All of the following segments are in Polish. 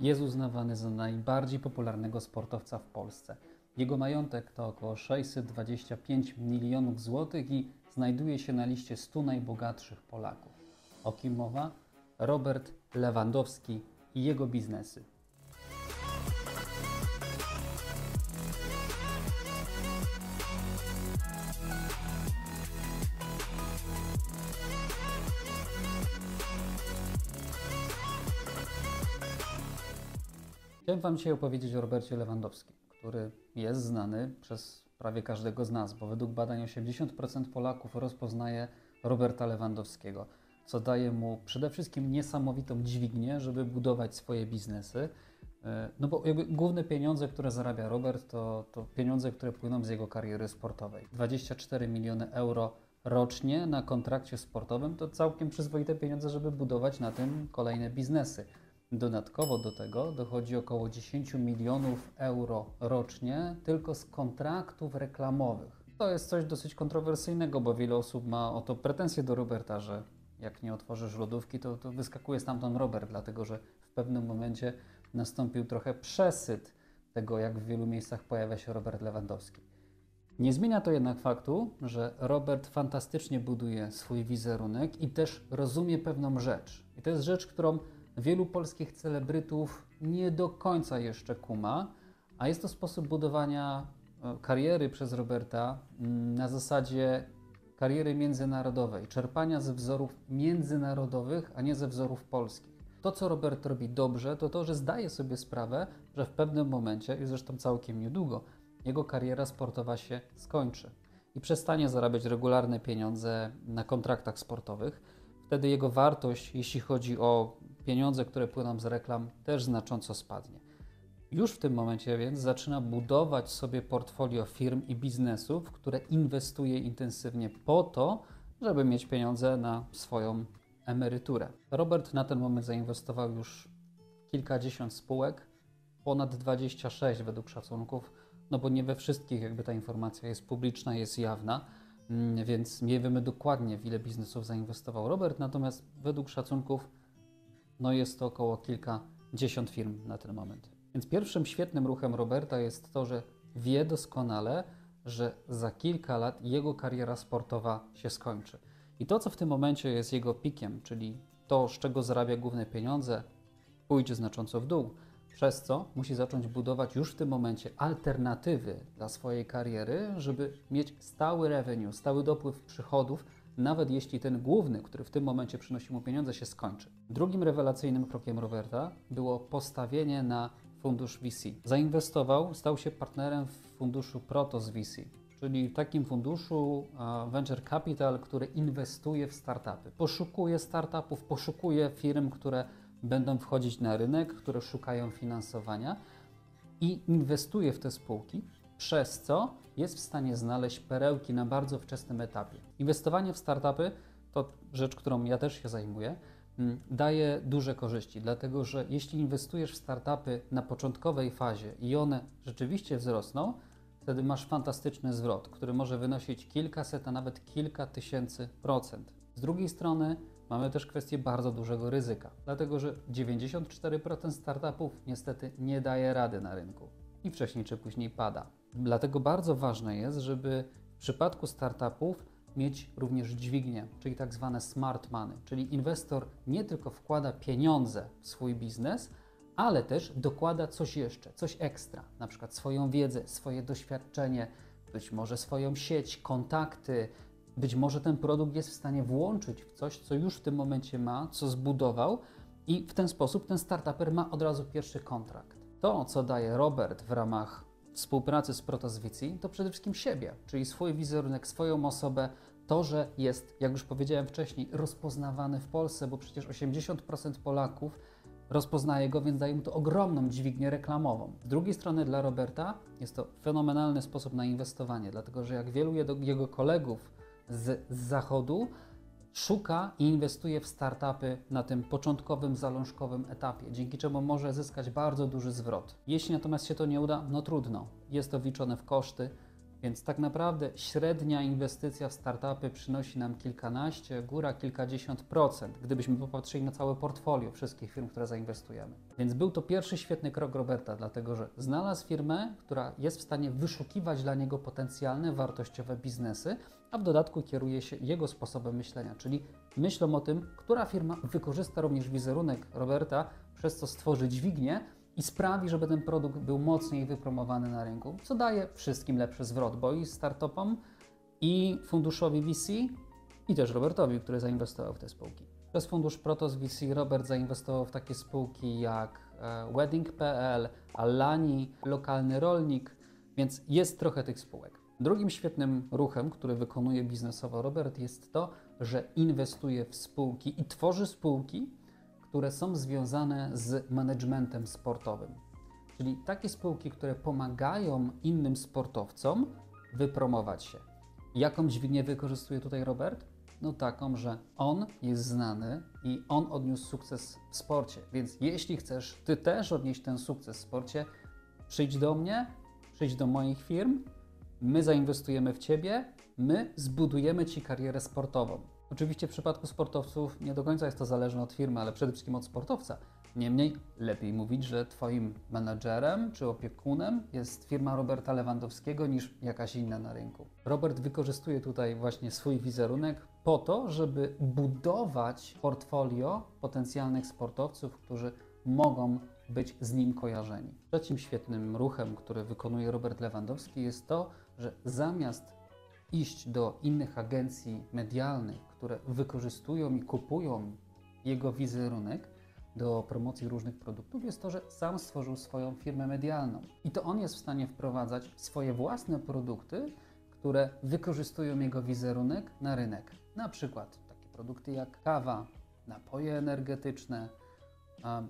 Jest uznawany za najbardziej popularnego sportowca w Polsce. Jego majątek to około 625 milionów złotych i znajduje się na liście 100 najbogatszych Polaków. O kim mowa? Robert Lewandowski i jego biznesy. Chciałem Wam dzisiaj opowiedzieć o Robercie Lewandowskim, który jest znany przez prawie każdego z nas, bo według badań 80% Polaków rozpoznaje Roberta Lewandowskiego, co daje mu przede wszystkim niesamowitą dźwignię, żeby budować swoje biznesy. E, no bo jakby główne pieniądze, które zarabia Robert, to, to pieniądze, które płyną z jego kariery sportowej. 24 miliony euro rocznie na kontrakcie sportowym to całkiem przyzwoite pieniądze, żeby budować na tym kolejne biznesy. Dodatkowo do tego dochodzi około 10 milionów euro rocznie tylko z kontraktów reklamowych. To jest coś dosyć kontrowersyjnego, bo wiele osób ma o to pretensje do Roberta, że jak nie otworzysz lodówki, to, to wyskakuje stamtąd Robert, dlatego że w pewnym momencie nastąpił trochę przesyt tego, jak w wielu miejscach pojawia się Robert Lewandowski. Nie zmienia to jednak faktu, że Robert fantastycznie buduje swój wizerunek i też rozumie pewną rzecz. I to jest rzecz, którą wielu polskich celebrytów nie do końca jeszcze kuma, a jest to sposób budowania e, kariery przez Roberta mm, na zasadzie kariery międzynarodowej, czerpania ze wzorów międzynarodowych, a nie ze wzorów polskich. To, co Robert robi dobrze, to to, że zdaje sobie sprawę, że w pewnym momencie, i zresztą całkiem niedługo, jego kariera sportowa się skończy i przestanie zarabiać regularne pieniądze na kontraktach sportowych. Wtedy jego wartość, jeśli chodzi o pieniądze, które płyną z reklam, też znacząco spadnie. Już w tym momencie więc zaczyna budować sobie portfolio firm i biznesów, które inwestuje intensywnie po to, żeby mieć pieniądze na swoją emeryturę. Robert na ten moment zainwestował już kilkadziesiąt spółek, ponad 26 według szacunków, no bo nie we wszystkich jakby ta informacja jest publiczna, jest jawna, mm, więc nie wiemy dokładnie w ile biznesów zainwestował Robert, natomiast według szacunków no jest to około kilkadziesiąt firm na ten moment. Więc pierwszym świetnym ruchem Roberta jest to, że wie doskonale, że za kilka lat jego kariera sportowa się skończy. I to, co w tym momencie jest jego pikiem, czyli to, z czego zarabia główne pieniądze, pójdzie znacząco w dół, przez co musi zacząć budować już w tym momencie alternatywy dla swojej kariery, żeby mieć stały revenue, stały dopływ przychodów, nawet jeśli ten główny, który w tym momencie przynosi mu pieniądze, się skończy. Drugim rewelacyjnym krokiem Roberta było postawienie na fundusz VC. Zainwestował, stał się partnerem w funduszu Protos VC, czyli takim funduszu venture capital, który inwestuje w startupy. Poszukuje startupów, poszukuje firm, które będą wchodzić na rynek, które szukają finansowania i inwestuje w te spółki, przez co jest w stanie znaleźć perełki na bardzo wczesnym etapie. Inwestowanie w startupy to rzecz, którą ja też się zajmuję, mm, daje duże korzyści, dlatego że jeśli inwestujesz w startupy na początkowej fazie i one rzeczywiście wzrosną, wtedy masz fantastyczny zwrot, który może wynosić kilkaset, a nawet kilka tysięcy procent. Z drugiej strony mamy też kwestię bardzo dużego ryzyka, dlatego że 94% startupów niestety nie daje rady na rynku i wcześniej czy później pada. Dlatego bardzo ważne jest, żeby w przypadku startupów mieć również dźwignię, czyli tak zwane smart money, czyli inwestor nie tylko wkłada pieniądze w swój biznes, ale też dokłada coś jeszcze, coś ekstra, na przykład swoją wiedzę, swoje doświadczenie, być może swoją sieć, kontakty, być może ten produkt jest w stanie włączyć w coś, co już w tym momencie ma, co zbudował i w ten sposób ten startuper ma od razu pierwszy kontrakt. To, co daje Robert w ramach współpracy z Protoswici, to przede wszystkim siebie, czyli swój wizerunek, swoją osobę, to, że jest, jak już powiedziałem wcześniej, rozpoznawany w Polsce, bo przecież 80% Polaków rozpoznaje go, więc daje mu to ogromną dźwignię reklamową. Z drugiej strony dla Roberta jest to fenomenalny sposób na inwestowanie, dlatego że jak wielu jego kolegów z zachodu, szuka i inwestuje w startupy na tym początkowym, zalążkowym etapie, dzięki czemu może zyskać bardzo duży zwrot. Jeśli natomiast się to nie uda, no trudno. Jest to wliczone w koszty, Więc tak naprawdę średnia inwestycja w startupy przynosi nam kilkanaście, góra kilkadziesiąt procent, gdybyśmy popatrzyli na całe portfolio wszystkich firm, które zainwestujemy. Więc był to pierwszy świetny krok Roberta, dlatego że znalazł firmę, która jest w stanie wyszukiwać dla niego potencjalne, wartościowe biznesy, a w dodatku kieruje się jego sposobem myślenia, czyli myślą o tym, która firma wykorzysta również wizerunek Roberta, przez co stworzy dźwignię, i sprawi, żeby ten produkt był mocniej wypromowany na rynku, co daje wszystkim lepszy zwrot, bo i startupom, i funduszowi VC, i też Robertowi, który zainwestował w te spółki. Przez fundusz Protos VC Robert zainwestował w takie spółki jak e, Wedding.pl, Alani, Lokalny Rolnik, więc jest trochę tych spółek. Drugim świetnym ruchem, który wykonuje biznesowo Robert, jest to, że inwestuje w spółki i tworzy spółki, które są związane z managementem sportowym. Czyli takie spółki, które pomagają innym sportowcom wypromować się. Jaką dźwignię wykorzystuje tutaj Robert? No taką, że on jest znany i on odniósł sukces w sporcie. Więc jeśli chcesz ty też odnieść ten sukces w sporcie, przyjdź do mnie, przyjdź do moich firm, my zainwestujemy w ciebie, my zbudujemy ci karierę sportową. Oczywiście w przypadku sportowców nie do końca jest to zależne od firmy, ale przede wszystkim od sportowca. Niemniej lepiej mówić, że Twoim menadżerem czy opiekunem jest firma Roberta Lewandowskiego niż jakaś inna na rynku. Robert wykorzystuje tutaj właśnie swój wizerunek po to, żeby budować portfolio potencjalnych sportowców, którzy mogą być z nim kojarzeni. Trzecim świetnym ruchem, który wykonuje Robert Lewandowski, jest to, że zamiast iść do innych agencji medialnych, które wykorzystują i kupują jego wizerunek do promocji różnych produktów, jest to, że sam stworzył swoją firmę medialną. I to on jest w stanie wprowadzać swoje własne produkty, które wykorzystują jego wizerunek na rynek. Na przykład takie produkty jak kawa, napoje energetyczne,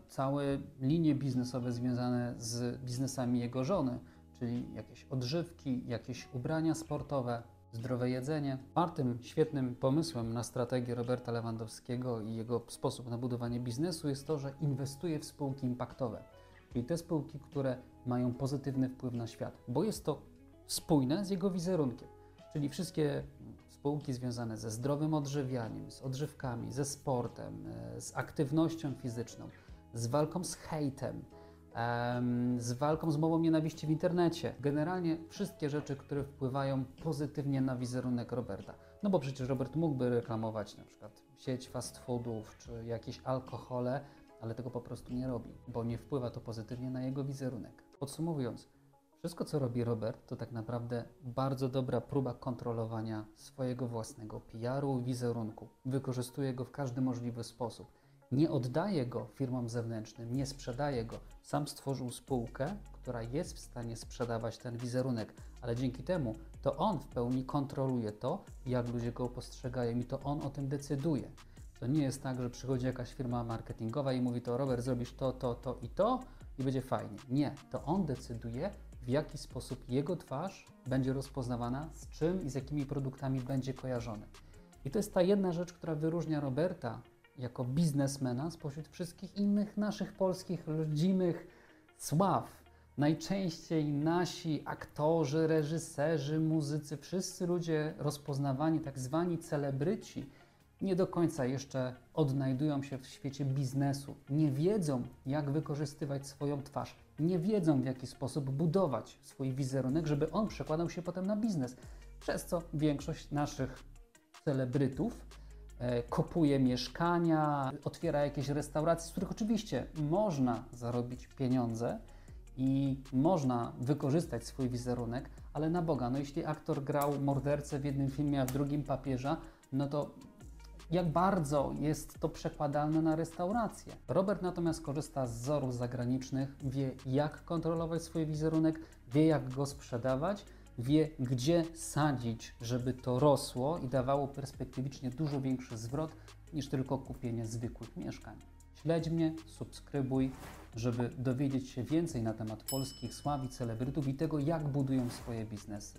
całe linie biznesowe związane z biznesami jego żony, czyli jakieś odżywki, jakieś ubrania sportowe, zdrowe jedzenie. Czwartym świetnym pomysłem na strategię Roberta Lewandowskiego i jego sposób na budowanie biznesu jest to, że inwestuje w spółki impaktowe, czyli te spółki, które mają pozytywny wpływ na świat, bo jest to spójne z jego wizerunkiem, czyli wszystkie spółki związane ze zdrowym odżywianiem, z odżywkami, ze sportem, e, z aktywnością fizyczną, z walką z hejtem, z walką z mową nienawiści w internecie. Generalnie wszystkie rzeczy, które wpływają pozytywnie na wizerunek Roberta. No bo przecież Robert mógłby reklamować na przykład sieć fast foodów czy jakieś alkohole, ale tego po prostu nie robi, bo nie wpływa to pozytywnie na jego wizerunek. Podsumowując, wszystko co robi Robert to tak naprawdę bardzo dobra próba kontrolowania swojego własnego PR-u i wizerunku. Wykorzystuje go w każdy możliwy sposób nie oddaje go firmom zewnętrznym, nie sprzedaje go. Sam stworzył spółkę, która jest w stanie sprzedawać ten wizerunek, ale dzięki temu to on w pełni kontroluje to, jak ludzie go postrzegają i to on o tym decyduje. To nie jest tak, że przychodzi jakaś firma marketingowa i mówi to Robert, zrobisz to, to, to i to i będzie fajnie. Nie, to on decyduje, w jaki sposób jego twarz będzie rozpoznawana, z czym i z jakimi produktami będzie kojarzony. I to jest ta jedna rzecz, która wyróżnia Roberta jako biznesmena spośród wszystkich innych naszych polskich rodzimych sław. Najczęściej nasi aktorzy, reżyserzy, muzycy, wszyscy ludzie rozpoznawani, tak zwani celebryci, nie do końca jeszcze odnajdują się w świecie biznesu, nie wiedzą, jak wykorzystywać swoją twarz, nie wiedzą, w jaki sposób budować swój wizerunek, żeby on przekładał się potem na biznes. Przez co większość naszych celebrytów E, kupuje mieszkania, otwiera jakieś restauracje, z których oczywiście można zarobić pieniądze i można wykorzystać swój wizerunek, ale na Boga, no jeśli aktor grał mordercę w jednym filmie, a w drugim papieża, no to jak bardzo jest to przekładalne na restaurację. Robert natomiast korzysta z wzorów zagranicznych, wie jak kontrolować swój wizerunek, wie jak go sprzedawać wie, gdzie sadzić, żeby to rosło i dawało perspektywicznie dużo większy zwrot niż tylko kupienie zwykłych mieszkań. Śledź mnie, subskrybuj, żeby dowiedzieć się więcej na temat polskich sław i celebrytów i tego, jak budują swoje biznesy.